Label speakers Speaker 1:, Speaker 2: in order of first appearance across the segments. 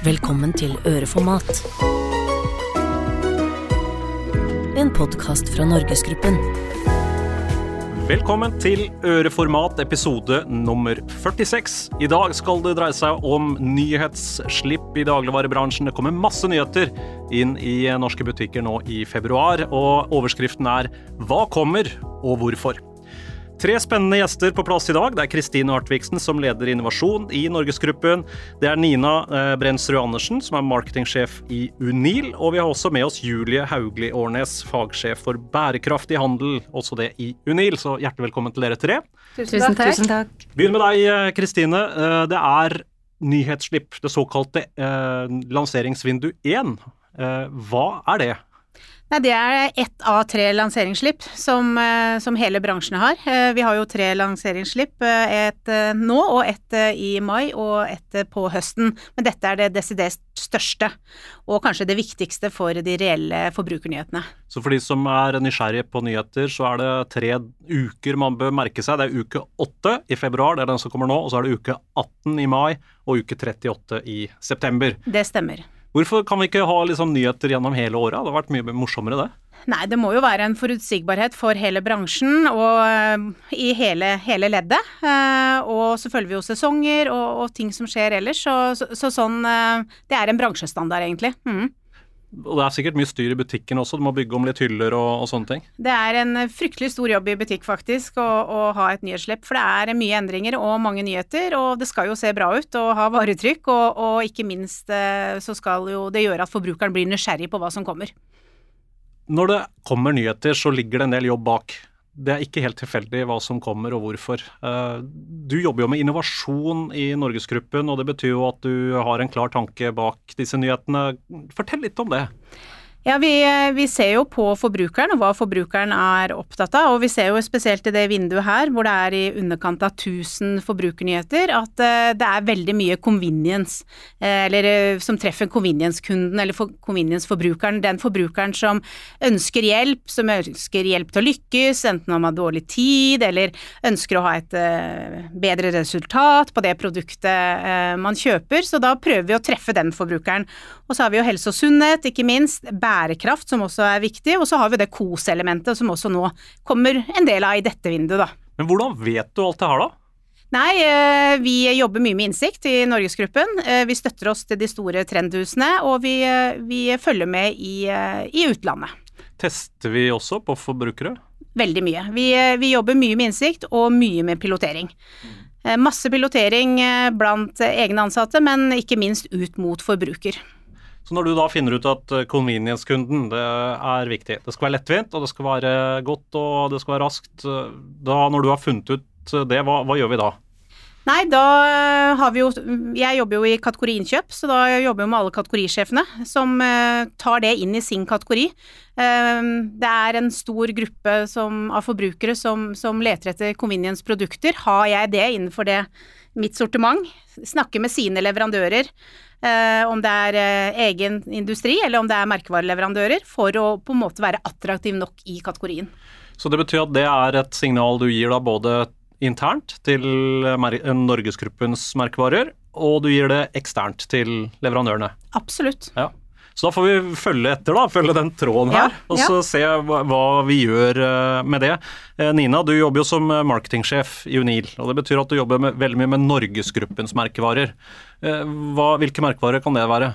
Speaker 1: Velkommen til Øreformat. En podkast fra Norgesgruppen.
Speaker 2: Velkommen til Øreformat episode nummer 46. I dag skal det dreie seg om nyhetsslipp i dagligvarebransjen. Det kommer masse nyheter inn i norske butikker nå i februar, og overskriften er Hva kommer, og hvorfor? Tre spennende gjester på plass i dag. Det er Kristine Hartvigsen, som leder innovasjon i Norgesgruppen. Det er Nina eh, Brensrud Andersen, som er marketingsjef i Unil. Og vi har også med oss Julie Haugli Årnes, fagsjef for bærekraftig handel, også det i Unil. Så hjertelig velkommen til dere tre.
Speaker 3: Tusen takk. Tusen takk.
Speaker 2: Begynn med deg, eh, Kristine. Eh, det er nyhetsslipp, det såkalte eh, lanseringsvindu 1. Eh, hva er det?
Speaker 3: Nei, Det er ett av tre lanseringsslipp som, eh, som, hele bransjen har. Eh, vi har jo tre lanseringsslipp. Eh, et nå og ett i mai og ett på høsten. Men dette er det desidert største, og kanskje det viktigste for de reelle forbrukernyhetene.
Speaker 2: Så for de som er nysgjerrige på nyheter, så er det tre uker man bør merke seg. Det er uke 8 i februar, det er den som kommer nå. Og så er det uke 18 i mai og uke 38 i september.
Speaker 3: Det stemmer.
Speaker 2: Hvorfor kan vi ikke ha liksom nyheter gjennom hele året? Det hadde vært mye morsommere, det.
Speaker 3: Nei, det må jo være en forutsigbarhet for hele bransjen og uh, i hele, hele leddet. Uh, og så følger vi jo sesonger og, og, ting som skjer ellers. Så, så, så sånn uh, Det er en bransjestandard, egentlig. Mm.
Speaker 2: Og det er sikkert mye styr i butikken også, du må bygge om litt hyller og, og sånne ting?
Speaker 3: Det er en fryktelig stor jobb i butikk faktisk, å, å ha et nyhetsslipp. For det er mye endringer og mange nyheter, og det skal jo se bra ut og ha varetrykk. Og, og ikke minst eh, så skal jo det gjøre at forbrukeren blir nysgjerrig på hva som kommer.
Speaker 2: Når det kommer nyheter, så ligger det en del jobb bak det er ikke helt tilfeldig hva som kommer og hvorfor. Eh, du jobber jo med innovasjon i Norgesgruppen, og det betyr jo at du har en klar tanke bak disse nyhetene. Fortell litt om det.
Speaker 3: Ja, vi, vi, ser jo på forbrukeren og hva forbrukeren er opptatt av, og vi ser jo spesielt i det vinduet her, hvor det er i underkant av 1000 forbrukernyheter, at uh, det er veldig mye convenience, uh, eller som treffer convenience-kunden eller for, convenience-forbrukeren. Den forbrukeren som ønsker hjelp, som ønsker hjelp til å lykkes, enten om man har dårlig tid eller ønsker å ha et bedre resultat på det produktet man kjøper, så da prøver vi å treffe den forbrukeren. Og så har vi jo helse og sunnhet, ikke minst bærekraft, som også er viktig, og så har vi det KOS-elementet, som også nå kommer en del av i dette vinduet, da.
Speaker 2: Men hvordan vet du alt det her, da?
Speaker 3: Nei, eh, vi jobber mye med innsikt i Norgesgruppen. Eh, vi støtter oss til de store trendhusene, og vi, eh, vi følger med i, i, utlandet.
Speaker 2: Tester vi også på forbrukere?
Speaker 3: Veldig mye. Vi, vi jobber mye med innsikt og mye med pilotering. Masse pilotering blant egne ansatte, men ikke minst ut mot forbruker.
Speaker 2: Så når du da finner ut at eh, convenience-kunden det er viktig, det skal være lettvint, og det skal være godt og det skal være raskt, eh, da når du har funnet ut det, hva, hva gjør vi da?
Speaker 3: Nei, da har vi jo Jeg jobber jo i kategori innkjøp, så da jobber jeg med alle kategorisjefene som tar det inn i sin kategori. Det er en stor gruppe som, av forbrukere som, som leter etter convenience-produkter. Har jeg det innenfor det mitt sortiment? Snakker med sine leverandører. Uh, om det er egen industri eller om det er merkevareleverandører, for å på en måte være attraktiv nok i kategorien.
Speaker 2: Så det betyr at det er et signal du gir da både internt til Norgesgruppens merkevarer, og du gir det eksternt til leverandørene.
Speaker 3: Absolutt.
Speaker 2: Ja. Så da får vi følge etter, da, følge den tråden her, ja, og så ja. se hva, hva, vi gjør med det. Nina, du jobber jo som marketingsjef i Unil, og det betyr at du jobber med, veldig mye med Norgesgruppens merkevarer. Uh, hva, hvilke merkevarer kan det være?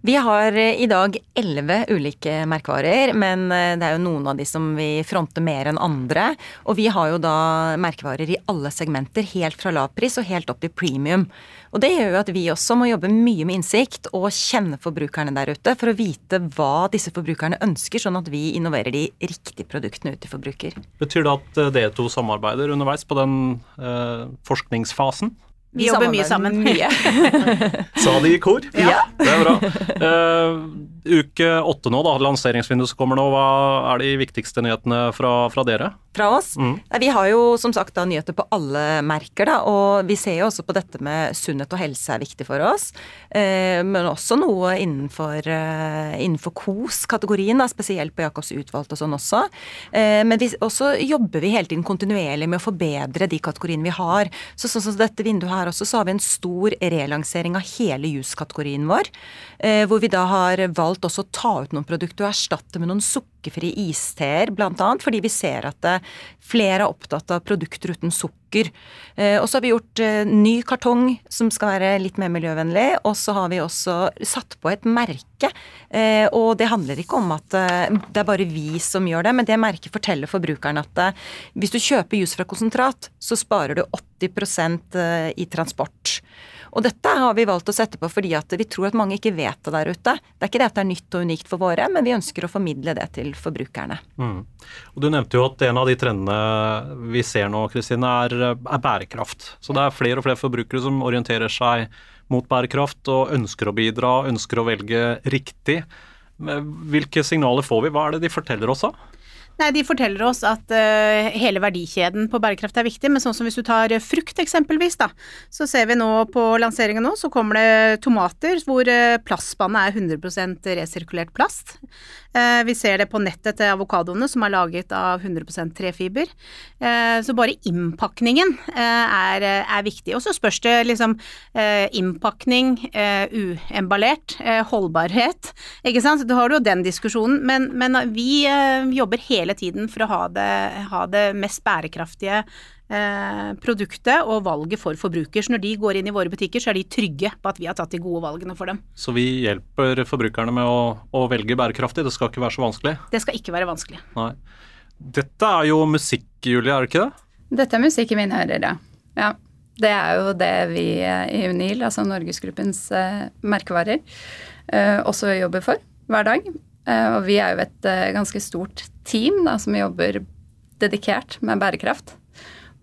Speaker 4: Vi har eh, i dag elleve ulike merkevarer, men eh, det er jo noen av de som vi fronter mer enn andre. Og vi har jo da merkevarer i alle segmenter, helt fra lavpris og helt opp til premium. Og det gjør jo at vi også må jobbe mye med innsikt og kjenne forbrukerne der ute for å vite hva disse forbrukerne ønsker, sånn at vi innoverer de riktige produktene ut til forbruker.
Speaker 2: Betyr det at eh, dere to samarbeider underveis på den eh, forskningsfasen?
Speaker 3: Vi, jobber mye sammen. Mye.
Speaker 2: Sa de i kor?
Speaker 3: Ja.
Speaker 2: Det er bra. Uh, Uke åtte nå, da, lanseringsvinduet som kommer nå. Hva er de viktigste nyhetene fra, fra dere?
Speaker 4: Fra oss? Mm. Vi har jo som sagt da nyheter på alle merker, da. Og vi ser jo også på dette med sunnhet og helse er viktig for oss. Uh, men også noe innenfor, uh, innenfor KOS-kategorien, spesielt på Jakobs utvalgte og sånn også. Eh, men vi, også jobber vi hele tiden kontinuerlig med å forbedre de kategoriene vi har. Så sånn som dette vinduet her også, så har vi en stor relansering av hele juskategorien vår. Eh, hvor vi da har valgt også å ta ut noen produkter og erstatte med noen sukkerfrie isteer, bl.a. fordi vi ser at eh, flere er opptatt av produkter uten sukker. Eh, og så har vi gjort ny kartong som skal være litt mer miljøvennlig, og så har vi også satt på et merke. Og det handler ikke om at det er bare vi som gjør det, men det merket forteller forbrukeren at hvis du kjøper juice fra konsentrat, så sparer du 80% i transport. Og dette har vi valgt å sette på fordi at vi tror at mange ikke vet det der ute. Det er ikke det at det er nytt og unikt for våre, men vi ønsker å formidle det til forbrukerne. Mm.
Speaker 2: Og Du nevnte jo at en av de trendene vi ser nå, Kristine, er, er bærekraft. Så det er flere og flere forbrukere som orienterer seg mot bærekraft og ønsker å bidra, ønsker å velge riktig. Hvilke signaler får vi? Hva er det de forteller oss da?
Speaker 3: Nei, De forteller oss at uh, hele verdikjeden på bærekraft er viktig, men sånn som hvis du tar frukt eksempelvis, da, så ser vi nå på lanseringen nå, så kommer det tomater hvor uh, plastspannet er 100% resirkulert plast. Uh, vi ser det på nettet til avokadoene som er laget av 100% trefiber. så bare innpakningen er, er, viktig. Og så spørs det liksom innpakning, uemballert, holdbarhet, ikke sant. Da har du jo den diskusjonen, men, men vi jobber hele tiden for å ha det, ha det mest bærekraftige eh, produktet og valget for forbruker. Så når de går inn i våre butikker, så er de trygge på at vi har tatt de gode valgene for dem.
Speaker 2: Så vi hjelper forbrukerne med å, å velge bærekraftig, det skal ikke være så vanskelig?
Speaker 3: Det skal ikke være vanskelig.
Speaker 2: Nei. Dette er jo musikk, Julie, er det ikke det?
Speaker 5: Dette er musikk i mine ører, ja. ja. Det er jo det vi i Unil, altså Norgesgruppens eh, merkevarer, eh, også jobber for hver dag. Eh, og vi er jo et eh, ganske stort team da, som jobber dedikert med bærekraft.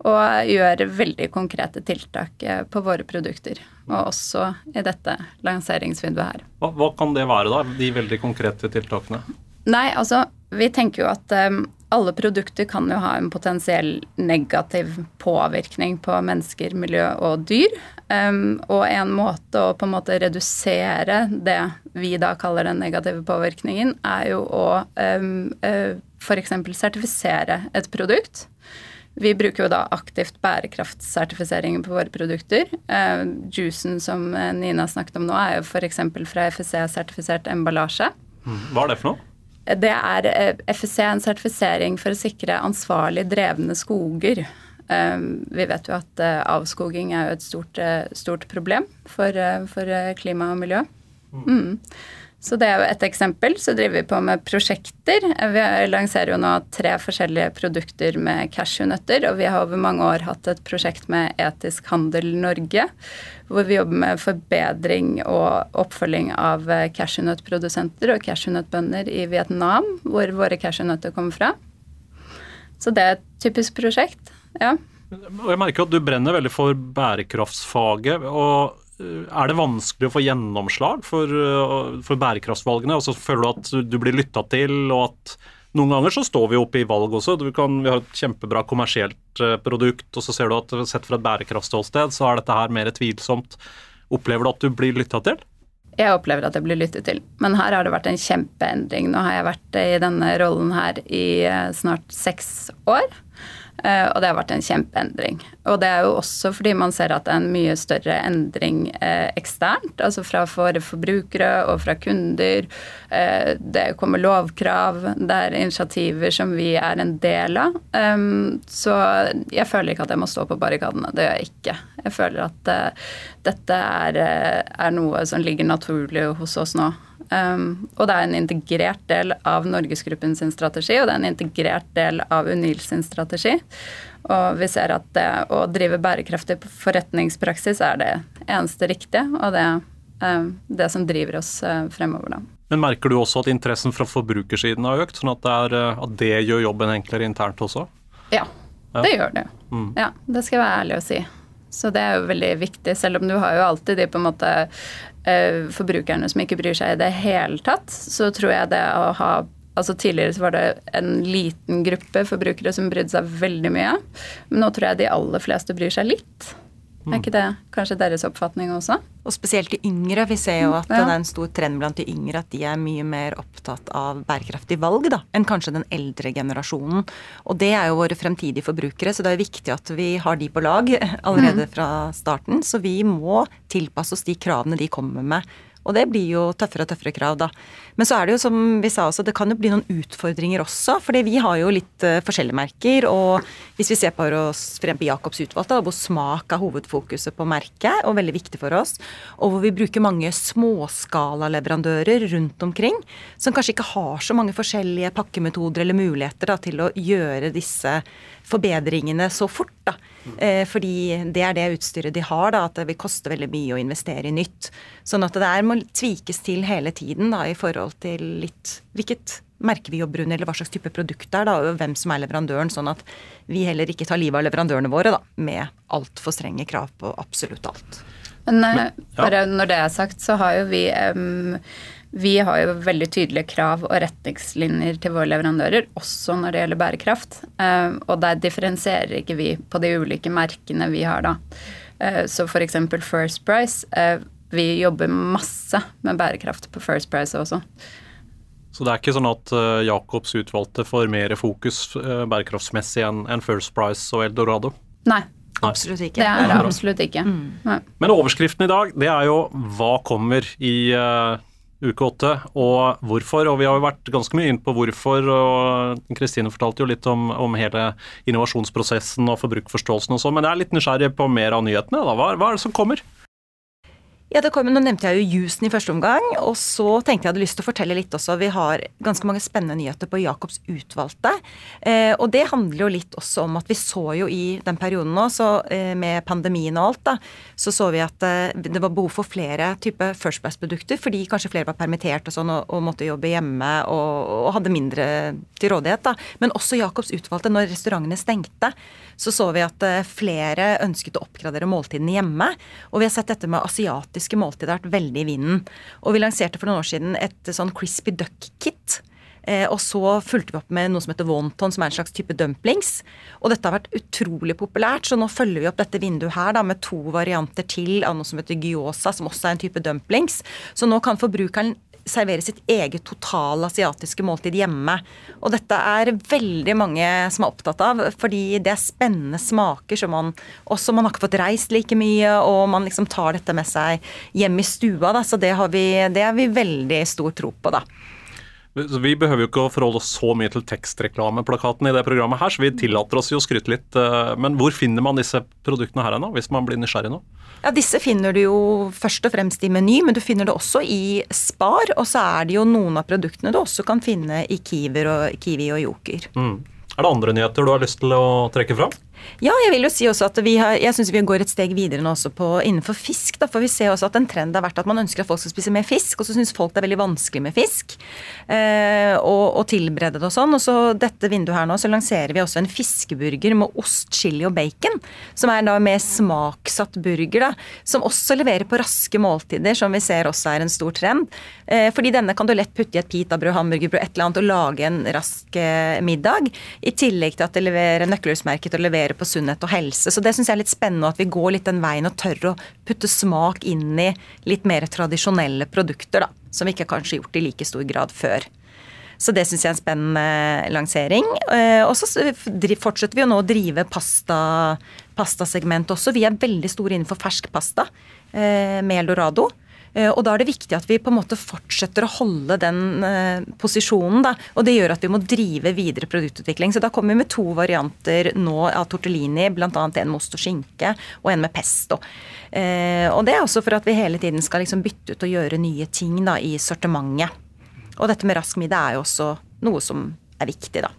Speaker 5: Og gjør veldig konkrete tiltak eh, på våre produkter. Og også i dette lanseringsvinduet her.
Speaker 2: Hva, hva kan det være, da? De veldig konkrete tiltakene?
Speaker 5: Nei, altså vi tenker jo at um, alle produkter kan jo ha en potensiell negativ påvirkning på mennesker, miljø og dyr. Um, og en måte å på en måte redusere det vi da kaller den negative påvirkningen, er jo å um, uh, f.eks. sertifisere et produkt. Vi bruker jo da aktivt bærekraftsertifisering på våre produkter. Eh, juicen som Nina snakket om nå, er jo f.eks. fra FSC-sertifisert emballasje.
Speaker 2: Hva er det for noe?
Speaker 5: Det er eh, FSC en sertifisering for å sikre ansvarlig drevne skoger. Eh, vi vet jo at eh, avskoging er jo et stort, stort problem for, for, klima og miljø. Mm. Så det er jo et eksempel. Så driver vi på med prosjekter. Vi lanserer jo nå tre forskjellige produkter med cashewnøtter, og vi har over mange år hatt et prosjekt med Etisk handel Norge, hvor vi jobber med forbedring og oppfølging av cashewnøttprodusenter og cashewnøttbønder i Vietnam, hvor våre cashewnøtter kommer fra. Så det er et typisk prosjekt, ja.
Speaker 2: Jeg merker at du brenner veldig for bærekraftsfaget. og er det vanskelig å få gjennomslag for, eh, for bærekraftsvalgene? Og så føler du at du blir lytta til, og at noen ganger så står vi oppe i valg også. Kan, vi har et kjempebra kommersielt eh, produkt, og så ser du at sett fra et bærekraftsståsted, så er dette her mer tvilsomt. Opplever du at du blir lytta til?
Speaker 5: Jeg opplever at jeg blir lyttet til, men her har det vært en kjempeendring. Nå har jeg vært i denne rollen her i snart seks år. Eh, og det har vært en kjempeendring. Og det er jo også fordi man ser at det er en mye større endring eh, eksternt, altså fra våre forbrukere og fra kunder. Eh, det kommer lovkrav, det er initiativer som vi er en del av. Så jeg føler ikke at jeg må stå på barrikadene. Det gjør jeg ikke. Jeg føler at dette er, er noe som ligger naturlig hos oss nå. Um, og det er en integrert del av Norgesgruppen sin strategi, og det er en integrert del av Unil sin strategi. Og vi ser at det å drive bærekraftig forretningspraksis er det eneste riktige, og det um, det som driver oss uh, fremover, da.
Speaker 2: Men merker du også at interessen fra forbrukersiden har økt, sånn at det, er, uh, at det gjør jobben enklere internt også?
Speaker 5: Ja, det gjør det. Mm. Ja, det skal jeg være ærlig å si. Så det er jo veldig viktig, selv om du har jo alltid de på en måte eh, forbrukerne som ikke bryr seg i det hele tatt. Så tror jeg det å ha Altså Tidligere så var det en liten gruppe forbrukere som brydde seg veldig mye. Men nå tror jeg de aller fleste bryr seg litt. Er ikke det kanskje deres oppfatning også?
Speaker 4: Og spesielt de yngre. Vi ser jo at
Speaker 5: Ja.
Speaker 4: det er en stor trend blant de yngre at de er mye mer opptatt av bærekraftig valg da, enn kanskje den eldre generasjonen. Og det er jo våre fremtidige forbrukere, så det er viktig at vi har de på lag allerede fra starten. Så vi må tilpasse oss de kravene de kommer med. Og det blir jo tøffere og tøffere krav, da. Men så er det jo som vi sa også, det kan jo bli noen utfordringer også. fordi vi har jo litt uh, forskjellige merker. Og hvis vi ser på oss for eksempel Jacobs utvalgte, hvor smak er hovedfokuset på merket, og veldig viktig for oss, og hvor vi bruker mange småskalaleverandører rundt omkring, som kanskje ikke har så mange forskjellige pakkemetoder eller muligheter da, til å gjøre disse forbedringene så fort. da. Eh, fordi det er det utstyret de har, da, at det vil koste veldig mye å investere i nytt. Sånn at det der må tvikes til hele tiden da, i forhold til litt hvilket merke vi jobber under, eller hva slags type produkt det er, da, og hvem som er leverandøren. Sånn at vi heller ikke tar livet av leverandørene våre da, med altfor strenge krav på absolutt alt.
Speaker 5: Men, eh,
Speaker 2: Men, ja.
Speaker 5: bare når det er sagt, så har jo vi em, vi har jo veldig tydelige krav og retningslinjer til våre leverandører, også når det gjelder bærekraft. Eh, Og der differensierer ikke vi på de ulike merkene vi har da. Eh, Så f.eks. First Price. eh, Vi jobber masse med bærekraft på First Price også.
Speaker 2: Så det er ikke sånn at Jacobs utvalgte får mer fokus bærekraftsmessig enn First Price og Eldorado?
Speaker 5: Nei,
Speaker 2: Nei.
Speaker 4: Absolutt ikke.
Speaker 5: det er det absolutt ikke. Mm.
Speaker 2: Men overskriften i dag, det er jo hva kommer i uke åtte, og hvorfor. Og vi har jo vært ganske mye inn på hvorfor, og Kristine fortalte jo litt om, om hele innovasjonsprosessen og forbrukerforståelsen og sånn, men jeg er litt nysgjerrig på mer av nyhetene. Da. Hva, hva er det som kommer?
Speaker 4: Ja, det kom, Nå nevnte jeg jo jusen i første omgang, og så tenkte jeg hadde lyst til å fortelle litt også. Vi har ganske mange spennende nyheter på Jacobs utvalgte. Eh, og det handler jo litt også om at vi så jo i den perioden nå, så eh, med pandemien og alt, da, så så vi at eh, det var behov for flere typer First Price-produkter, fordi kanskje flere var permittert og sånn og, og måtte jobbe hjemme og, og hadde mindre til rådighet. da. Men også Jacobs utvalgte, når restaurantene stengte, så så vi at eh, flere ønsket å oppgradere måltidene hjemme. Og vi har sett dette med asiatiske måltider har vært veldig i vinden. Og vi lanserte for noen år siden et sånn crispy duck-kit. Eh, og så fulgte vi opp med noe som heter wonton, som er en slags type dumplings. Og dette har vært utrolig populært, så nå følger vi opp dette vinduet her da, med to varianter til av noe som heter gyoza, som også er en type dumplings. Så nå kan forbrukeren servere sitt eget totale asiatiske måltid hjemme. Og dette er veldig mange som er opptatt av, fordi det er spennende smaker som man også Man har ikke fått reist like mye, og man liksom tar dette med seg hjem i stua, da. Så det har vi, det har vi veldig stor tro på, da.
Speaker 2: Så Vi behøver jo ikke å forholde oss så mye til tekstreklameplakaten i det programmet her, så vi tillater oss jo å skryte litt. eh, Men hvor finner man disse produktene her ennå, hvis man blir nysgjerrig nå?
Speaker 4: Ja, Disse finner du jo først og fremst i Meny, men du finner det også i Spar. Og så er det jo noen av produktene du også kan finne i Kiwi og, Kiwi og Joker.
Speaker 2: Mm. Er det andre nyheter du har lyst til å trekke fram?
Speaker 4: Ja, jeg vil jo si også at vi har, jeg synes vi går et steg videre nå også på, innenfor fisk. Da, for vi ser også at en trend har vært at man ønsker at folk skal spise mer fisk, og så syns folk det er veldig vanskelig med fisk. Eh, og, og tilberede det og sånn. Og så dette vinduet her nå, så lanserer vi også en fiskeburger med ost, chili og bacon. Som er da mer smaksatt burger, da. Som også leverer på raske måltider, som vi ser også er en stor trend. Eh, fordi denne kan du lett putte i et pitabrød, hamburgerbrød, et eller annet, og lage en rask eh, middag. I tillegg til at det leverer nøkkelhusmerket og leverer på sunnhet og helse. Så det syns jeg er litt spennende at vi går litt den veien og tør å putte smak inn i litt mer tradisjonelle produkter, da. Som vi ikke kanskje har gjort i like stor grad før. Så det syns jeg er en spennende lansering. Eh, Og så fortsetter vi jo nå å drive pasta, pastasegmentet også. Vi er veldig store innenfor fersk pasta med Eldorado. Eh, Og da er det viktig at vi på en måte fortsetter å holde den eh, posisjonen. Da. Og det gjør at vi må drive videre produktutvikling. Så da kommer vi med to varianter nå av tortellini, bl.a. en med ost og skinke og en med pesto. Eh, og det er også for at vi hele tiden skal liksom bytte ut og gjøre nye ting da, i sortimentet. Og dette med rask middag er jo også noe som er viktig, da.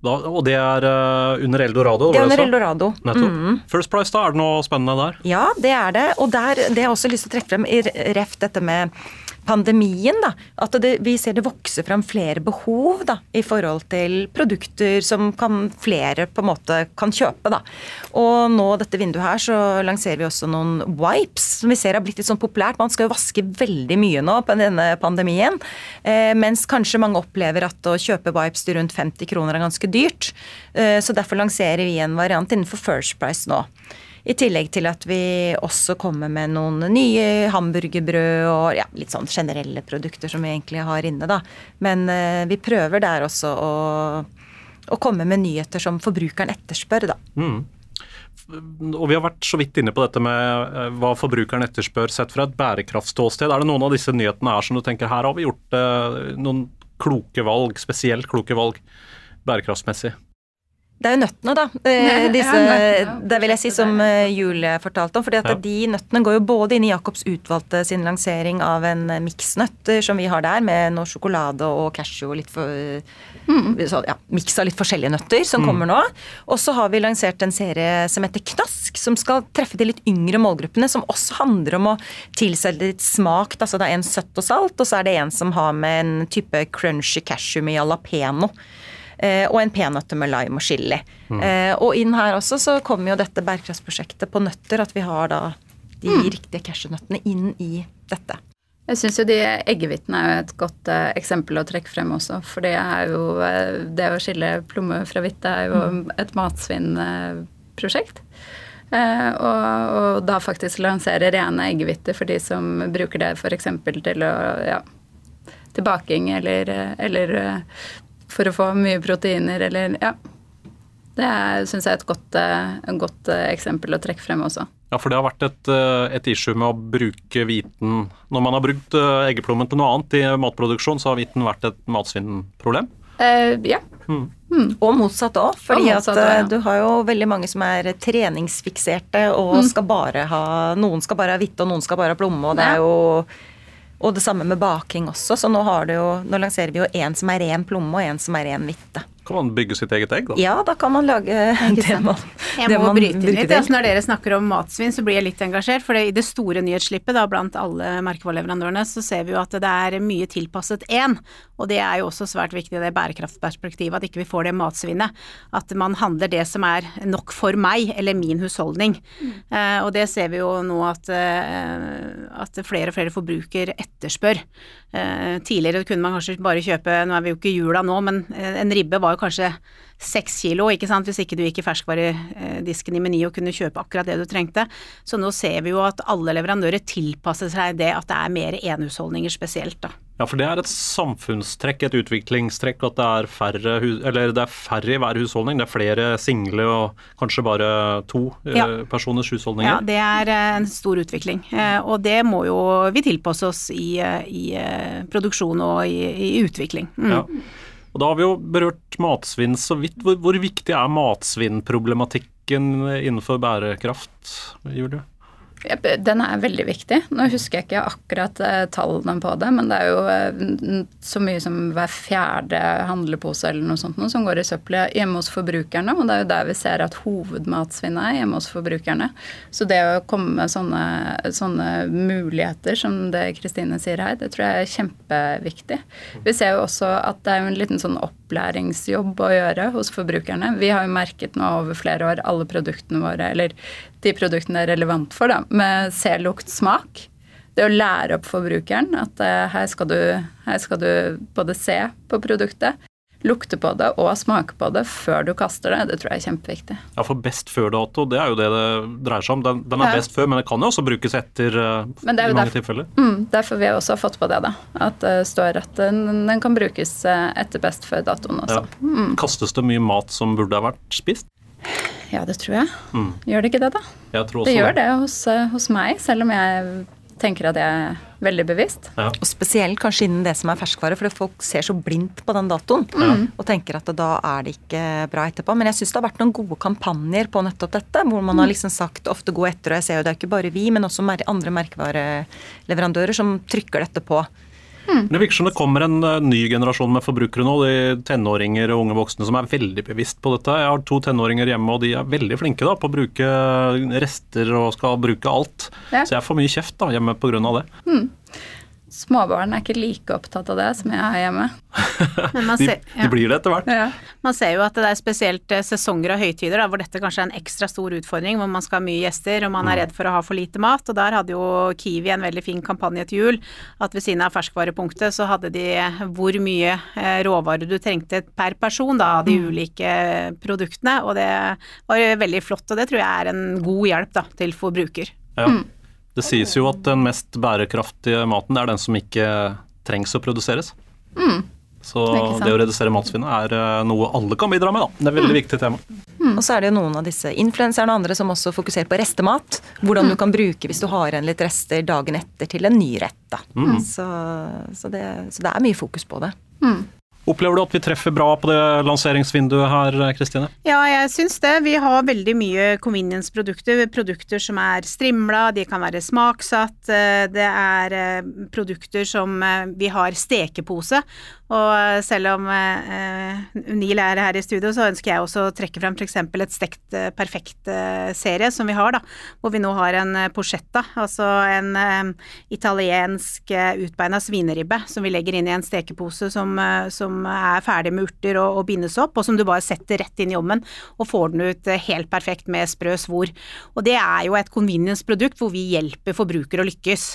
Speaker 2: Da, og det er uh, under Eldorado?
Speaker 4: Det er under? Eldorado. Mm.
Speaker 2: First Price, da? Er det noe spennende der?
Speaker 4: Ja, det er det. Og der, det har jeg også lyst til å trekke frem i ref dette med pandemien, da, at det, vi ser det vokse fram flere behov da, i forhold til produkter som kan, flere på en måte kan kjøpe. Da. Og nå dette vinduet her så lanserer vi også noen wipes som vi ser har blitt litt sånn populært. Man skal jo vaske veldig mye nå på denne pandemien, eh, mens kanskje mange opplever at å kjøpe wipes til rundt 50 kroner er ganske dyrt. Eh, så derfor lanserer vi en variant innenfor First Price nå. I tillegg til at vi også kommer med noen nye hamburgerbrød og ja, litt sånn generelle produkter som vi egentlig har inne, da. Men eh, vi prøver der også å, å, komme med nyheter som forbrukeren etterspør, da.
Speaker 2: Mm. Og Vi har vært så vidt inne på dette med eh, hva forbrukeren etterspør sett fra et bærekraftståsted. Er det noen av disse nyhetene her som du tenker her har vi gjort eh, noen kloke valg, spesielt kloke valg bærekraftsmessig?
Speaker 4: Det er jo nøttene, da. Eh, disse, det vil jeg si som eh, Julie fortalte om. fordi at ja. De nøttene går jo både inn i Jacobs utvalgte sin lansering av en miksnøtt miksnøtter som vi har der, med noe sjokolade og cashew og litt for mm. ja, Miks av litt forskjellige nøtter som mm. kommer nå. Og så har vi lansert en serie som heter Knask, som skal treffe de litt yngre målgruppene. Som også handler om å tilsette litt smak. Altså det er en søtt og salt, og så er det en som har med en type crunchy cashew med jalapeno. Eh, og en peanøtter med lime og chili. Mm. Eh, og inn her også så kommer jo dette bærekraftsprosjektet på nøtter, at vi har da de mm. riktige cashewnøttene inn i dette.
Speaker 5: Jeg syns jo de eggehvitene er jo et godt eh, eksempel å trekke frem også. For det er jo uh, Det å skille plomme fra hvitt er jo mm. et matsvinnprosjekt. Uh, og, og, da faktisk lansere rene eggehviter for de som bruker det f.eks. til å ja, til baking eller, eller for å få mye proteiner, eller ja. Det syns jeg er et godt, et godt, eh, eksempel å trekke frem også.
Speaker 2: Ja, for det har vært et, eh, et, issue med å bruke hviten Når man har brukt eh, eggeplommen til noe annet i matproduksjon, så har hviten vært et matsvinnproblem?
Speaker 5: Eh, ja. Mm.
Speaker 4: Mm. Og motsatt òg, fordi motsatt, at ja. du har jo veldig mange som er treningsfikserte og mm. skal bare ha Noen skal bare ha hvitte, og noen skal bare ha plomme, og det er jo og det samme med baking også, så nå, jo, nå lanserer vi jo en som er ren plomme og en som er ren hvitte.
Speaker 2: Kan man bygge sitt eget egg, da?
Speaker 4: Ja, da kan man lage det man
Speaker 3: Jeg må bryte inn litt. Altså, når dere snakker om matsvinn, så blir jeg litt engasjert. For i det store nyhetsslippet da, blant alle merkevareleverandørene, så ser vi jo at det er mye tilpasset én. Og det er jo også svært viktig i det bærekraftperspektivet, at ikke vi får det matsvinnet. At man handler det som er nok for meg, eller min husholdning. Mm. Uh, og det ser vi jo nå at, uh, at flere og flere forbruker etterspør. Uh, tidligere kunne man kanskje bare kjøpe, nå er vi jo ikke i jula nå, men en ribbe var jo kanskje seks kilo, ikke sant, hvis ikke du gikk i ferskvaredisken i Meny og kunne kjøpe akkurat det du trengte. Så nå ser vi jo at alle leverandører tilpasser seg det at det er mer enhusholdninger spesielt, da.
Speaker 2: Ja, for det er et samfunnstrekk, et utviklingstrekk, at det er færre, eller det er færre i hver husholdning. Det er flere single og kanskje bare to eh, ja. personers husholdninger.
Speaker 3: Ja, det er eh, en stor utvikling. Eh, og det må jo vi tilpasse oss i, i produksjon og i, i utvikling. Mm. Ja.
Speaker 2: Og Da har vi jo berørt matsvinn så vidt. Hvor, hvor viktig er matsvinnproblematikken innenfor bærekraft, Julie?
Speaker 5: Den er veldig viktig. Nå husker jeg ikke akkurat eh, tallene på det, men det er jo eh, så mye som hver fjerde handlepose eller noe sånt som går i søppelet hjemme hos forbrukerne. Og det er jo der vi ser at hovedmatsvinnet er hjemme hos forbrukerne. Så det å komme med sånne, sånne muligheter som det Kristine sier her, det tror jeg er kjempeviktig. Vi ser jo også at det er en liten sånn opplæringsjobb å gjøre hos forbrukerne. Vi har jo merket nå over flere år alle produktene våre, eller de produktene er relevant for, da, med se, lukt, smak. Det å lære opp forbrukeren at uh, her, skal du, her skal du både se på produktet, lukte på det og smake på det før du kaster det, det tror jeg er kjempeviktig.
Speaker 2: Ja, for best før-dato, det er jo det det dreier seg om. Den, den er ja. best før, men det kan jo også brukes etter uh, i mange
Speaker 5: derfor,
Speaker 2: tilfeller.
Speaker 5: Mm, derfor vi også fått på det, da. At det uh, står at den, den kan brukes uh, etter best før-datoen også. Ja.
Speaker 2: Mm. Kastes det mye mat som burde ha vært spist?
Speaker 5: Ja, det tror jeg. Mm. Gjør det ikke det, da?
Speaker 2: Jeg tror
Speaker 5: også det gjør det hos, eh, hos, meg, selv om jeg tenker at jeg er veldig bevisst.
Speaker 4: Ja. Og spesielt kanskje innen det som er ferskvare, for folk ser så blindt på den datoen mm. og tenker at da er det ikke bra etterpå. Men jeg syns det har vært noen gode kampanjer på nettopp dette, hvor man mm. har liksom sagt ofte gå etter, og jeg ser jo det er ikke bare vi, men også andre merkevareleverandører som trykker dette på.
Speaker 2: Mm. Det virker som det kommer en uh, ny generasjon med forbrukere nå, de tenåringer og unge voksne som er veldig bevisst på dette. Jeg har to tenåringer hjemme, og de er veldig flinke da, på å bruke rester og skal bruke alt. Ja. Så jeg får mye kjeft da, hjemme pga. det. Mm.
Speaker 5: Småbarn er ikke like opptatt av det som jeg er hjemme.
Speaker 3: Men man
Speaker 2: De,
Speaker 3: ser,
Speaker 2: de blir det etter hvert.
Speaker 5: Ja.
Speaker 3: Man ser jo at det er spesielt eh, sesonger og høytider da, hvor dette kanskje er en ekstra stor utfordring, hvor man skal ha mye gjester og man
Speaker 2: Mm.
Speaker 3: er redd for å ha for lite mat. Og der hadde jo Kiwi en veldig fin kampanje til jul. At ved siden av ferskvarepunktet så hadde de eh, hvor mye eh, råvarer du trengte per person da, av de
Speaker 2: Mm.
Speaker 3: ulike produktene. Og det var veldig flott, og det tror jeg er en god hjelp da, til forbruker.
Speaker 2: Ja. Det sies jo at den mest bærekraftige maten det er den som ikke trengs å produseres. Så
Speaker 5: Det
Speaker 2: det å redusere matsvinnet er eh, noe alle kan bidra med, da. Det er et veldig viktig tema.
Speaker 4: Og så er det jo noen av disse influenserne og andre som også fokuserer på restemat. Hvordan du kan bruke hvis du har igjen litt rester dagen etter til en ny rett. Da. Så, så, det, så det er mye fokus på det.
Speaker 2: Opplever du at vi treffer bra på det lanseringsvinduet her, Kristine?
Speaker 3: Ja, jeg syns det. Vi har veldig mye convenience-produkter. Produkter som er strimla, de kan være smaksatt. eh, Det er eh, produkter som eh, vi har stekepose. Og selv om Neil er her i studio, så ønsker jeg også å trekke frem f.eks. et Stekt perfekt-serie som vi har, da. Hvor vi nå har en porchetta, altså en italiensk utbeina svineribbe som vi legger inn i en stekepose som, eh, er ferdig med urter og, og bindes opp, og som du bare setter rett inn i ovnen og får den ut eh, helt perfekt med sprø svor. Og det er jo et convenience-produkt hvor vi hjelper forbrukere å lykkes.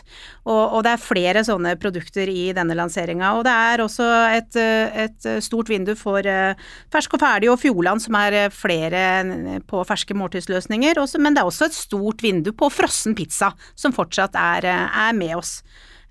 Speaker 3: Og, og det er flere sånne produkter i denne lanseringa. Og det er også et, eh, et stort vindu for eh, fersk og ferdig og Fjordland, som er eh, flere eh, på ferske måltidsløsninger. Men det er også et stort vindu på frossen pizza, som fortsatt er, eh, er med oss.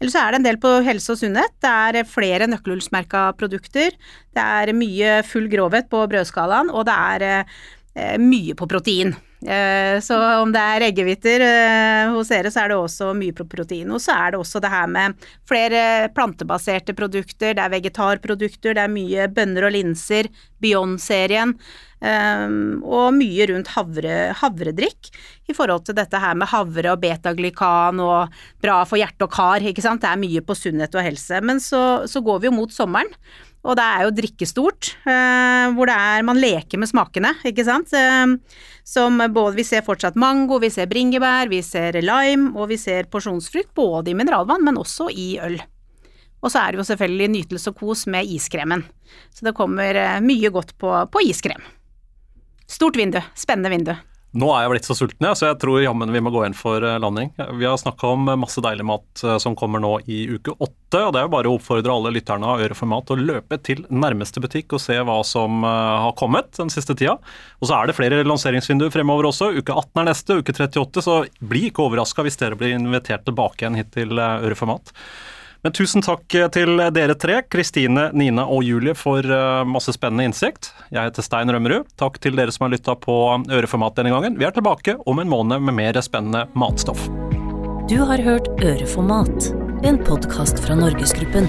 Speaker 3: Eller så er det en del på helse og sunnhet. Det er flere nøkkelhullsmerka produkter. Det er mye full grovhet på brødskalaen, og det er eh, mye på protein. Eh, Så om det er eggehviter eh, hos dere, så er det også mye protein. Og så er det også det her med flere plantebaserte produkter, det er vegetarprodukter, det er mye bønner og linser, Beyond-serien, eh, og mye rundt havre, havredrikk i forhold til dette her med havre og betaglykan og bra for hjerte og kar, ikke sant. Det er mye på sunnhet og helse. Men så, så går vi jo mot sommeren. Og det er jo drikkestort, eh, hvor det er man leker med smakene, ikke sant. Eh, som både Vi ser fortsatt mango, vi ser bringebær, vi ser lime, og vi ser porsjonsfrukt både i mineralvann, men også i øl. Og så er det jo selvfølgelig nytelse og kos med iskremen. Så det kommer eh, mye godt på, på iskrem. Stort vindu, spennende vindu.
Speaker 2: Nå er jeg blitt så sulten, så jeg tror jammen vi må gå inn for eh, landing. Vi har snakka om masse deilig mat eh, som kommer nå i uke åtte, og det er jo bare å oppfordre alle lytterne av Øre for mat å løpe til nærmeste butikk og se hva som eh, har kommet den siste tida. Og så er det flere lanseringsvinduer fremover også. Uke 18 er neste, uke 38, så bli ikke overraska hvis dere blir invitert tilbake igjen hit til eh, Øre for mat. Men tusen takk til dere tre, Kristine, Nina og Julie, for eh, masse spennende innsikt. Jeg heter Stein Rømmerud. Takk til dere som har lytta på Øre for mat denne gangen. Vi er tilbake om en måned med mer spennende matstoff.
Speaker 1: Du har hørt Øre for mat, en podkast fra Norgesgruppen.